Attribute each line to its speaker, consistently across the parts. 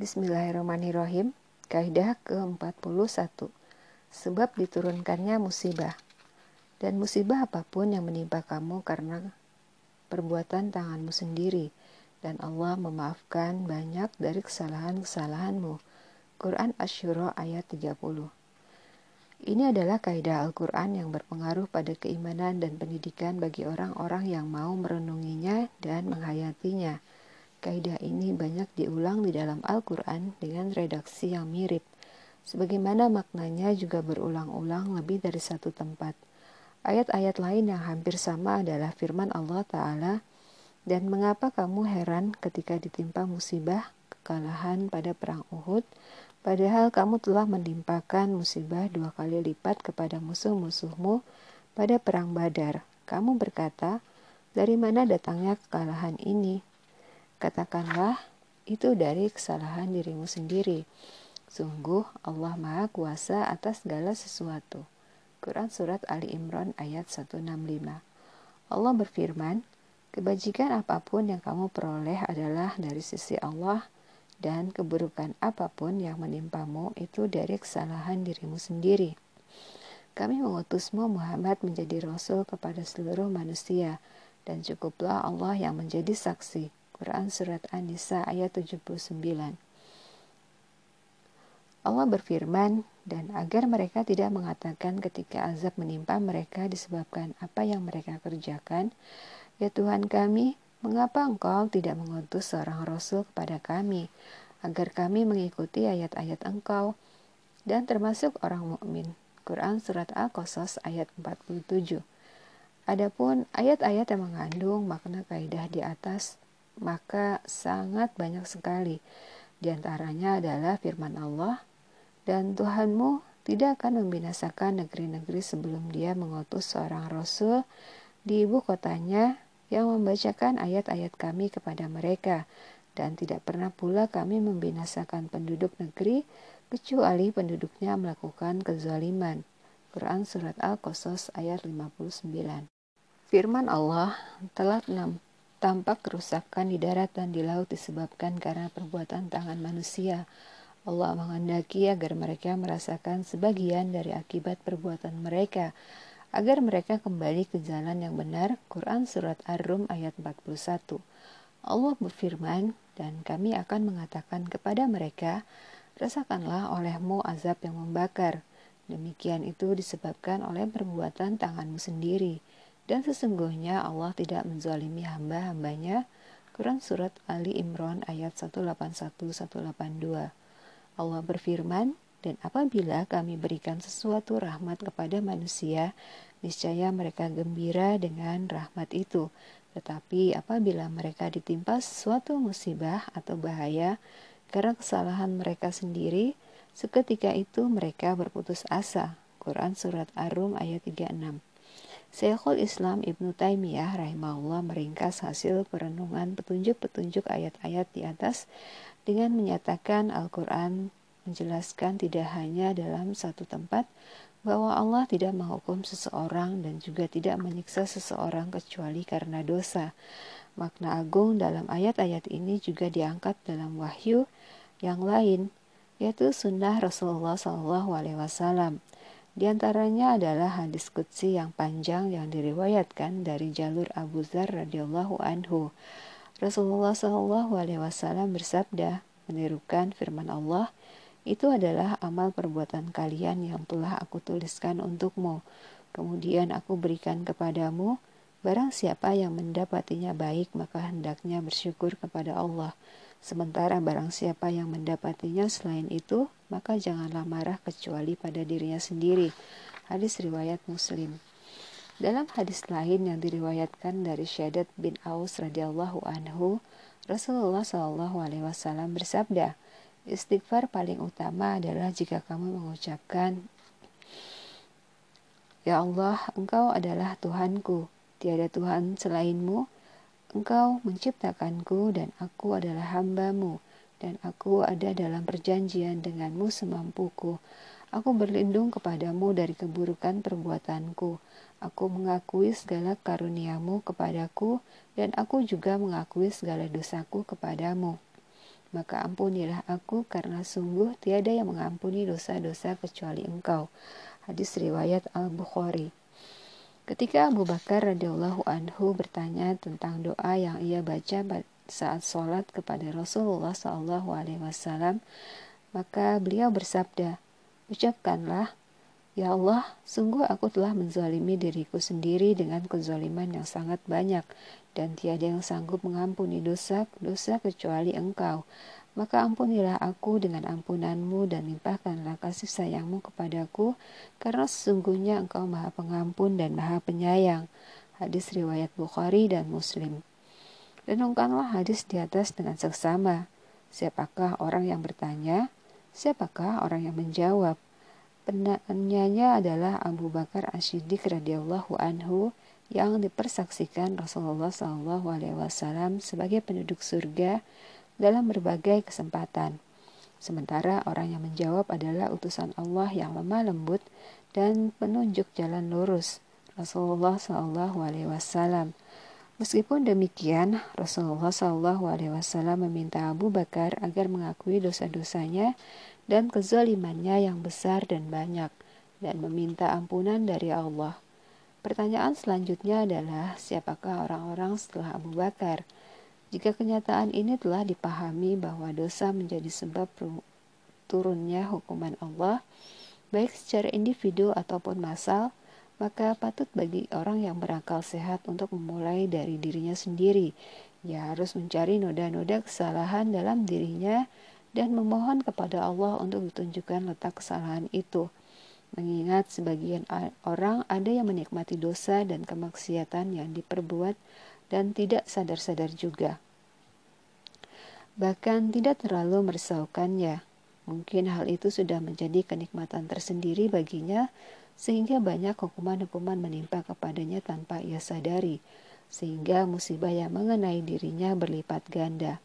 Speaker 1: Bismillahirrahmanirrahim. Kaidah ke-41. Sebab diturunkannya musibah. Dan musibah apa pun yang menimpa kamu karena perbuatan tanganmu sendiri dan Allah memaafkan banyak dari kesalahan-kesalahanmu. Quran Asyura ayat 30. Ini adalah kaidah Al-Quran yang berpengaruh pada keimanan dan pendidikan bagi orang-orang yang mau merenunginya dan menghayatinya. Kaidah ini banyak diulang di dalam Al-Quran dengan redaksi yang mirip, sebagaimana maknanya juga berulang-ulang lebih dari satu tempat. Ayat-ayat lain yang hampir sama adalah firman Allah Ta'ala, dan mengapa kamu heran ketika ditimpa musibah, kekalahan pada perang Uhud, padahal kamu telah menimpakan musibah dua kali lipat kepada musuh-musuhmu pada perang Badar. Kamu berkata, dari mana datangnya kekalahan ini? Katakanlah, itu dari kesalahan dirimu sendiri. Sungguh Allah Maha Kuasa atas segala sesuatu. Quran Surat Ali Imran ayat 165 Allah berfirman, Kebajikan apa pun yang kamu peroleh adalah dari sisi Allah dan keburukan apa pun yang menimpamu itu dari kesalahan dirimu sendiri. Kami mengutusmu Muhammad menjadi rasul kepada seluruh manusia dan cukuplah Allah yang menjadi saksi. Quran Surat An-Nisa ayat 79 Allah berfirman, dan agar mereka tidak mengatakan ketika azab menimpa mereka disebabkan apa yang mereka kerjakan, Ya Tuhan kami, mengapa Engkau tidak mengutus seorang Rasul kepada kami, agar kami mengikuti ayat-ayat Engkau, dan termasuk orang mukmin. Quran Surat Al-Qasas ayat 47 Adapun ayat-ayat yang mengandung makna kaidah di atas maka sangat banyak sekali. Di antaranya adalah firman Allah, dan Tuhanmu tidak akan membinasakan negeri-negeri sebelum dia mengutus seorang rasul di ibu kotanya yang membacakan ayat-ayat kami kepada mereka, dan tidak pernah pula kami membinasakan penduduk negeri kecuali penduduknya melakukan kezaliman. Quran Surat Al-Qasas ayat 59 Firman Allah telah Tampak kerusakan di darat dan di laut disebabkan karena perbuatan tangan manusia. Allah menghendaki agar mereka merasakan sebagian dari akibat perbuatan mereka, agar mereka kembali ke jalan yang benar. Quran Surat Ar-Rum ayat 41 Allah berfirman, dan kami akan mengatakan kepada mereka, rasakanlah olehmu azab yang membakar. Demikian itu disebabkan oleh perbuatan tanganmu sendiri. Dan sesungguhnya Allah tidak menzalimi hamba-hambanya. Quran Surat Ali Imran ayat 181-182 Allah berfirman, dan apabila kami berikan sesuatu rahmat kepada manusia, niscaya mereka gembira dengan rahmat itu. Tetapi apabila mereka ditimpa sesuatu musibah atau bahaya karena kesalahan mereka sendiri, seketika itu mereka berputus asa. Quran Surat Ar-Rum ayat 36 Syekhul Islam Ibnu Taimiyah rahimahullah meringkas hasil perenungan petunjuk-petunjuk ayat-ayat di atas dengan menyatakan Al-Quran menjelaskan tidak hanya dalam satu tempat bahwa Allah tidak menghukum seseorang dan juga tidak menyiksa seseorang kecuali karena dosa. Makna agung dalam ayat-ayat ini juga diangkat dalam wahyu yang lain, yaitu sunnah Rasulullah SAW. Di antaranya adalah hadis qudsi yang panjang yang diriwayatkan dari jalur Abu Zar radhiyallahu anhu. Rasulullah Shallallahu alaihi wasallam bersabda, menirukan firman Allah, itu adalah amal perbuatan kalian yang telah aku tuliskan untukmu. Kemudian aku berikan kepadamu, barang siapa yang mendapatinya baik maka hendaknya bersyukur kepada Allah. Sementara barang siapa yang mendapatinya selain itu, maka janganlah marah kecuali pada dirinya sendiri. Hadis riwayat Muslim. Dalam hadis lain yang diriwayatkan dari Syadat bin Aus radhiyallahu anhu, Rasulullah shallallahu alaihi wasallam bersabda, istighfar paling utama adalah jika kamu mengucapkan, Ya Allah, Engkau adalah Tuhanku, tiada Tuhan selainmu, Engkau menciptakanku dan aku adalah hambamu, dan aku ada dalam perjanjian denganmu semampuku. Aku berlindung kepadamu dari keburukan perbuatanku. Aku mengakui segala karuniamu kepadaku, dan aku juga mengakui segala dosaku kepadamu. maka ampunilah aku karena sungguh tiada yang mengampuni dosa-dosa kecuali engkau. Hadis riwayat Al-Bukhari. Ketika Abu Bakar radhiyallahu anhu bertanya tentang doa yang ia baca saat sholat kepada Rasulullah Shallallahu Alaihi Wasallam, maka beliau bersabda, ucapkanlah, Ya Allah, sungguh aku telah menzalimi diriku sendiri dengan kezaliman yang sangat banyak, dan tiada yang sanggup mengampuni dosa-dosa kecuali Engkau. Maka ampunilah aku dengan ampunanmu dan limpahkanlah kasih sayangmu kepadaku, karena sesungguhnya Engkau maha pengampun dan maha penyayang. Hadis riwayat Bukhari dan Muslim. Renungkanlah hadis di atas dengan seksama. Siapakah orang yang bertanya? Siapakah orang yang menjawab? Penanyanya adalah Abu Bakar Ashidik radhiyallahu anhu yang dipersaksikan Rasulullah SAW sebagai penduduk surga dalam berbagai kesempatan. Sementara orang yang menjawab adalah utusan Allah yang lemah lembut dan penunjuk jalan lurus, Rasulullah Wasallam. Meskipun demikian, Rasulullah Wasallam meminta Abu Bakar agar mengakui dosa-dosanya dan kezalimannya yang besar dan banyak, dan meminta ampunan dari Allah. Pertanyaan selanjutnya adalah siapakah orang-orang setelah Abu Bakar? Jika kenyataan ini telah dipahami bahwa dosa menjadi sebab turunnya hukuman Allah, baik secara individu ataupun massal, maka patut bagi orang yang berakal sehat untuk memulai dari dirinya sendiri. Ia harus mencari noda-noda kesalahan dalam dirinya dan memohon kepada Allah untuk ditunjukkan letak kesalahan itu. Mengingat sebagian orang ada yang menikmati dosa dan kemaksiatan yang diperbuat dan tidak sadar-sadar juga. Bahkan tidak terlalu merisaukannya. Mungkin hal itu sudah menjadi kenikmatan tersendiri baginya, sehingga banyak hukuman-hukuman menimpa kepadanya tanpa ia sadari, sehingga musibah yang mengenai dirinya berlipat ganda.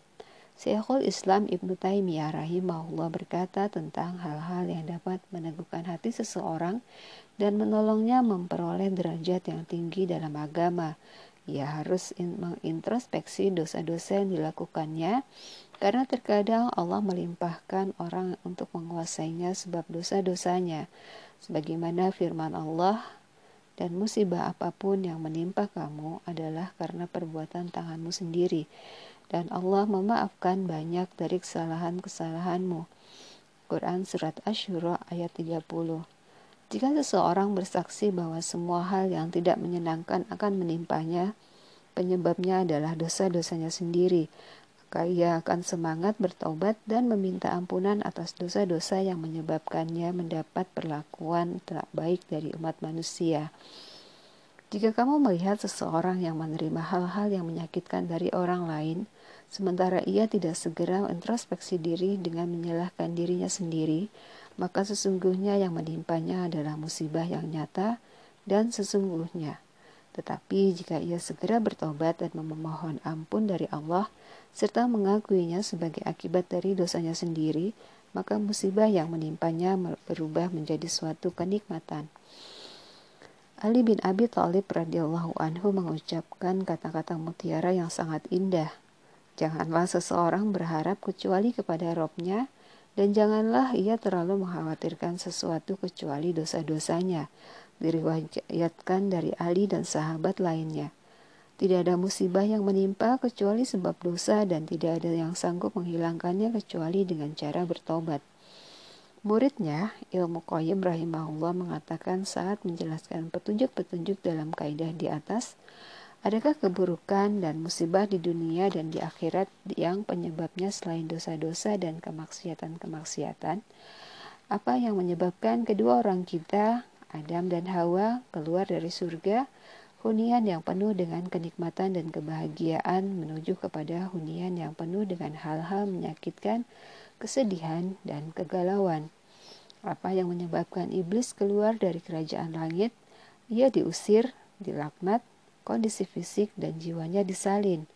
Speaker 1: Syekhul Islam Ibnu Taimiyah rahimahullah berkata tentang hal-hal yang dapat meneguhkan hati seseorang dan menolongnya memperoleh derajat yang tinggi dalam agama, ia harus mengintrospeksi dosa-dosa yang dilakukannya karena terkadang Allah melimpahkan orang untuk menguasainya sebab dosa-dosanya. Sebagaimana firman Allah dan musibah apa pun yang menimpa kamu adalah karena perbuatan tanganmu sendiri. Dan Allah memaafkan banyak dari kesalahan-kesalahanmu. Quran Surat Ashura ayat 30 jika seseorang bersaksi bahwa semua hal yang tidak menyenangkan akan menimpanya, penyebabnya adalah dosa-dosanya sendiri, maka ia akan semangat bertobat dan meminta ampunan atas dosa-dosa yang menyebabkannya mendapat perlakuan tak baik dari umat manusia. Jika kamu melihat seseorang yang menerima hal-hal yang menyakitkan dari orang lain, sementara ia tidak segera introspeksi diri dengan menyalahkan dirinya sendiri, maka sesungguhnya yang menimpanya adalah musibah yang nyata dan sesungguhnya. Tetapi jika ia segera bertobat dan memohon ampun dari Allah, serta mengakuinya sebagai akibat dari dosanya sendiri, maka musibah yang menimpanya berubah menjadi suatu kenikmatan. Ali bin Abi Thalib radhiyallahu anhu mengucapkan kata-kata mutiara yang sangat indah. Janganlah seseorang berharap kecuali kepada Robnya, dan janganlah ia terlalu mengkhawatirkan sesuatu kecuali dosa-dosanya. Diriwayatkan dari Ali dan sahabat lainnya. Tidak ada musibah yang menimpa kecuali sebab dosa dan tidak ada yang sanggup menghilangkannya kecuali dengan cara bertobat. Muridnya, Ilmu Qayyim rahimahullah mengatakan saat menjelaskan petunjuk-petunjuk dalam kaidah di atas, Adakah keburukan dan musibah di dunia dan di akhirat yang penyebabnya selain dosa-dosa dan kemaksiatan-kemaksiatan? Apa yang menyebabkan kedua orang kita, Adam dan Hawa, keluar dari surga? Hunian yang penuh dengan kenikmatan dan kebahagiaan menuju kepada hunian yang penuh dengan hal-hal menyakitkan, kesedihan, dan kegalauan. Apa yang menyebabkan iblis keluar dari kerajaan langit? Ia diusir, dilaknat, kondisi fisik dan jiwanya disalin.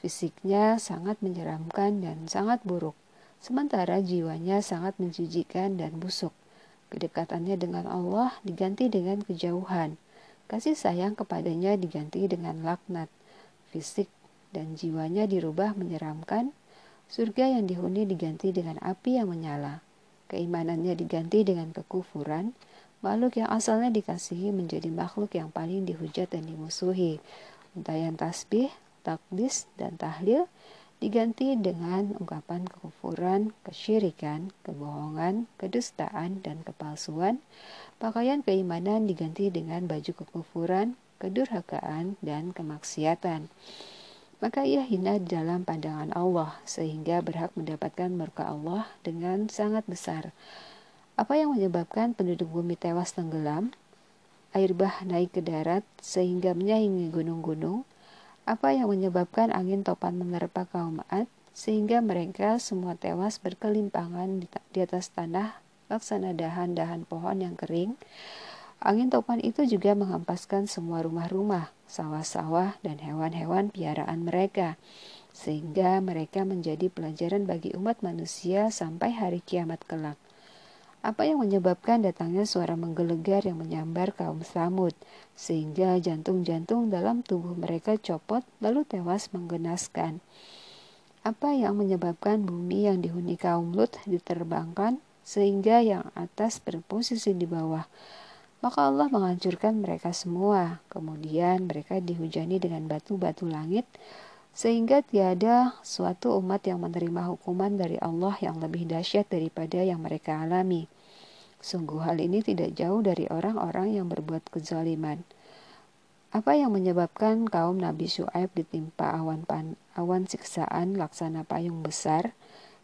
Speaker 1: Fisiknya sangat menyeramkan dan sangat buruk, sementara jiwanya sangat menjijikan dan busuk. Kedekatannya dengan Allah diganti dengan kejauhan. Kasih sayang kepadanya diganti dengan laknat. Fisik dan jiwanya dirubah menyeramkan. Surga yang dihuni diganti dengan api yang menyala. Keimanannya diganti dengan kekufuran. Makhluk yang asalnya dikasihi menjadi makhluk yang paling dihujat dan dimusuhi. Untayan tasbih, takdis, dan tahlil diganti dengan ungkapan kekufuran, kesyirikan, kebohongan, kedustaan, dan kepalsuan. Pakaian keimanan diganti dengan baju kekufuran, kedurhakaan, dan kemaksiatan. Maka ia hina dalam pandangan Allah, sehingga berhak mendapatkan berkah Allah dengan sangat besar. Apa yang menyebabkan penduduk bumi tewas tenggelam? Air bah naik ke darat sehingga menyaingi gunung-gunung, apa yang menyebabkan angin topan menerpa kaum Ad sehingga mereka semua tewas berkelimpangan di atas tanah laksana dahan-dahan pohon yang kering. Angin topan itu juga menghempaskan semua rumah-rumah, sawah-sawah, dan hewan-hewan piaraan mereka, sehingga mereka menjadi pelajaran bagi umat manusia sampai hari kiamat kelak. Apa yang menyebabkan datangnya suara menggelegar yang menyambar kaum Samud, sehingga jantung-jantung dalam tubuh mereka copot lalu tewas menggenaskan. Apa yang menyebabkan bumi yang dihuni kaum Lut diterbangkan, sehingga yang atas berposisi di bawah. Maka Allah menghancurkan mereka semua. Kemudian mereka dihujani dengan batu-batu langit, sehingga tiada suatu umat yang menerima hukuman dari Allah yang lebih dahsyat daripada yang mereka alami. Sungguh hal ini tidak jauh dari orang-orang yang berbuat kezaliman. Apa yang menyebabkan kaum Nabi Shu'aib ditimpa awan pan, awan siksaan laksana payung besar?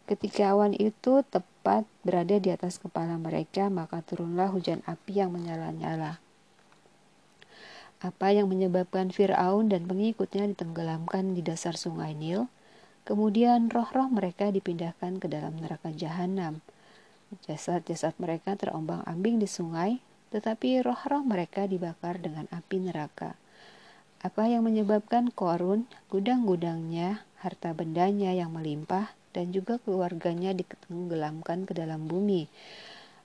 Speaker 1: Ketika awan itu tepat berada di atas kepala mereka, maka turunlah hujan api yang menyala-nyala. Apa yang menyebabkan Fir'aun dan pengikutnya ditenggelamkan di dasar sungai Nil? Kemudian roh-roh mereka dipindahkan ke dalam neraka jahanam. Jasad-jasad mereka terombang-ambing di sungai, tetapi roh-roh mereka dibakar dengan api neraka. Apa yang menyebabkan Korun, gudang-gudangnya, harta bendanya yang melimpah, dan juga keluarganya ditenggelamkan ke dalam bumi?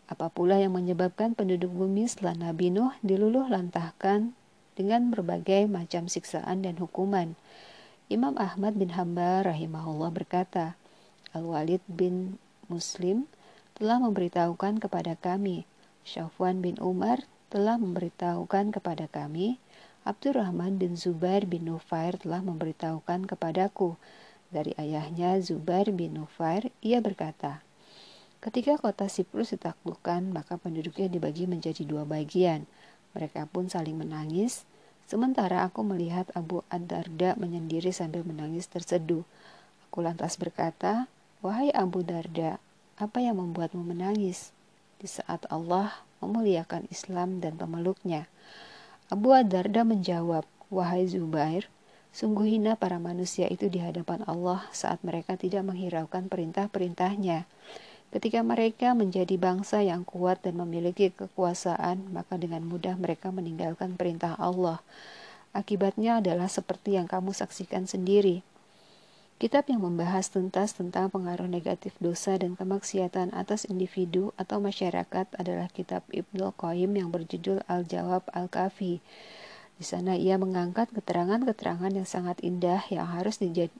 Speaker 1: Apa pula yang menyebabkan penduduk bumi setelah Nabi Nuh diluluh lantahkan dengan berbagai macam siksaan dan hukuman? Imam Ahmad bin Hambal rahimahullah berkata, Al-Walid bin Muslim telah memberitahukan kepada kami. Syafwan bin Umar telah memberitahukan kepada kami. Abdurrahman bin Zubair bin Nufair telah memberitahukan kepadaku. Dari ayahnya Zubair bin Nufair, ia berkata, Ketika kota Siprus ditaklukkan, maka penduduknya dibagi menjadi dua bagian. Mereka pun saling menangis. Sementara aku melihat Abu Ad-Darda menyendiri sambil menangis terseduh. Aku lantas berkata, Wahai Abu Darda, apa yang membuatmu menangis di saat Allah memuliakan Islam dan pemeluknya? Abu Ad-Darda menjawab, Wahai Zubair, sungguh hina para manusia itu di hadapan Allah saat mereka tidak menghiraukan perintah-perintahnya. Ketika mereka menjadi bangsa yang kuat dan memiliki kekuasaan, maka dengan mudah mereka meninggalkan perintah Allah. Akibatnya adalah seperti yang kamu saksikan sendiri. Kitab yang membahas tuntas tentang pengaruh negatif dosa dan kemaksiatan atas individu atau masyarakat adalah kitab Ibnu Qayyim yang berjudul Al-Jawab Al-Kafi. Di sana ia mengangkat keterangan-keterangan yang sangat indah yang harus dijad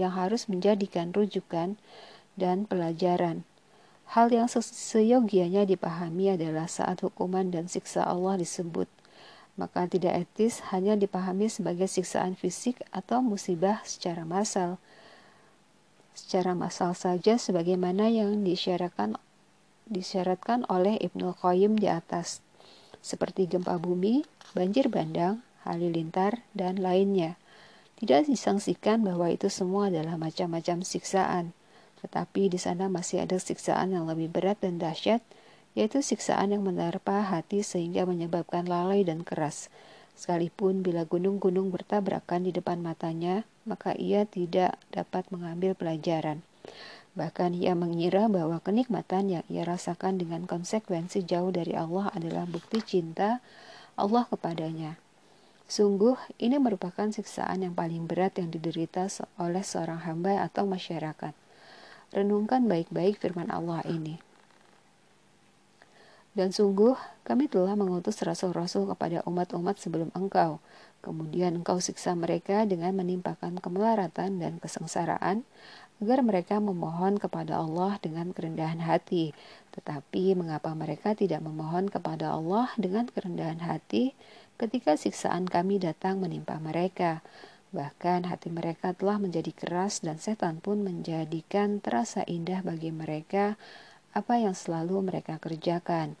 Speaker 1: yang harus menjadikan rujukan dan pelajaran. Hal yang seyogianya dipahami adalah saat hukuman dan siksa Allah disebut maka tidak etis hanya dipahami sebagai siksaan fisik atau musibah secara massal. Secara massal saja sebagaimana yang disyaratkan disyaratkan oleh Ibnu Qayyim di atas, seperti gempa bumi, banjir bandang, halilintar, dan lainnya. Tidak disangsikan bahwa itu semua adalah macam-macam siksaan, tetapi di sana masih ada siksaan yang lebih berat dan dahsyat, yaitu siksaan yang menerpa hati sehingga menyebabkan lalai dan keras. Sekalipun bila gunung-gunung bertabrakan di depan matanya, maka ia tidak dapat mengambil pelajaran. Bahkan ia mengira bahwa kenikmatan yang ia rasakan dengan konsekuensi jauh dari Allah adalah bukti cinta Allah kepadanya. Sungguh, ini merupakan siksaan yang paling berat yang diderita oleh seorang hamba atau masyarakat. Renungkan baik-baik firman Allah ini. Dan sungguh kami telah mengutus rasul-rasul kepada umat-umat sebelum engkau. Kemudian engkau siksa mereka dengan menimpakan kemelaratan dan kesengsaraan, agar mereka memohon kepada Allah dengan kerendahan hati. Tetapi mengapa mereka tidak memohon kepada Allah dengan kerendahan hati ketika siksaan kami datang menimpa mereka? Bahkan hati mereka telah menjadi keras dan setan pun menjadikan terasa indah bagi mereka apa yang selalu mereka kerjakan.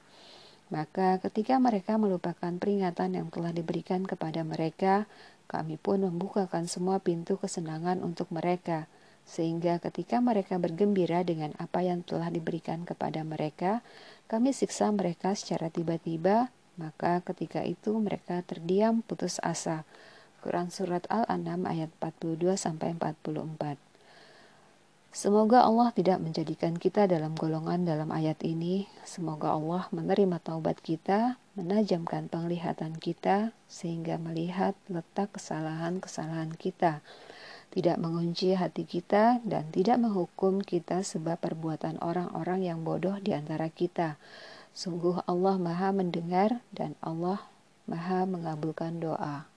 Speaker 1: Maka ketika mereka melupakan peringatan yang telah diberikan kepada mereka, kami pun membukakan semua pintu kesenangan untuk mereka, sehingga ketika mereka bergembira dengan apa yang telah diberikan kepada mereka, kami siksa mereka secara tiba-tiba, maka ketika itu mereka terdiam putus asa. Quran Surat Al-An'am ayat 42-44 Semoga Allah tidak menjadikan kita dalam golongan dalam ayat ini. Semoga Allah menerima taubat kita, menajamkan penglihatan kita, sehingga melihat letak kesalahan-kesalahan kita, tidak mengunci hati kita, dan tidak menghukum kita sebab perbuatan orang-orang yang bodoh di antara kita. Sungguh Allah Maha Mendengar dan Allah Maha Mengabulkan doa.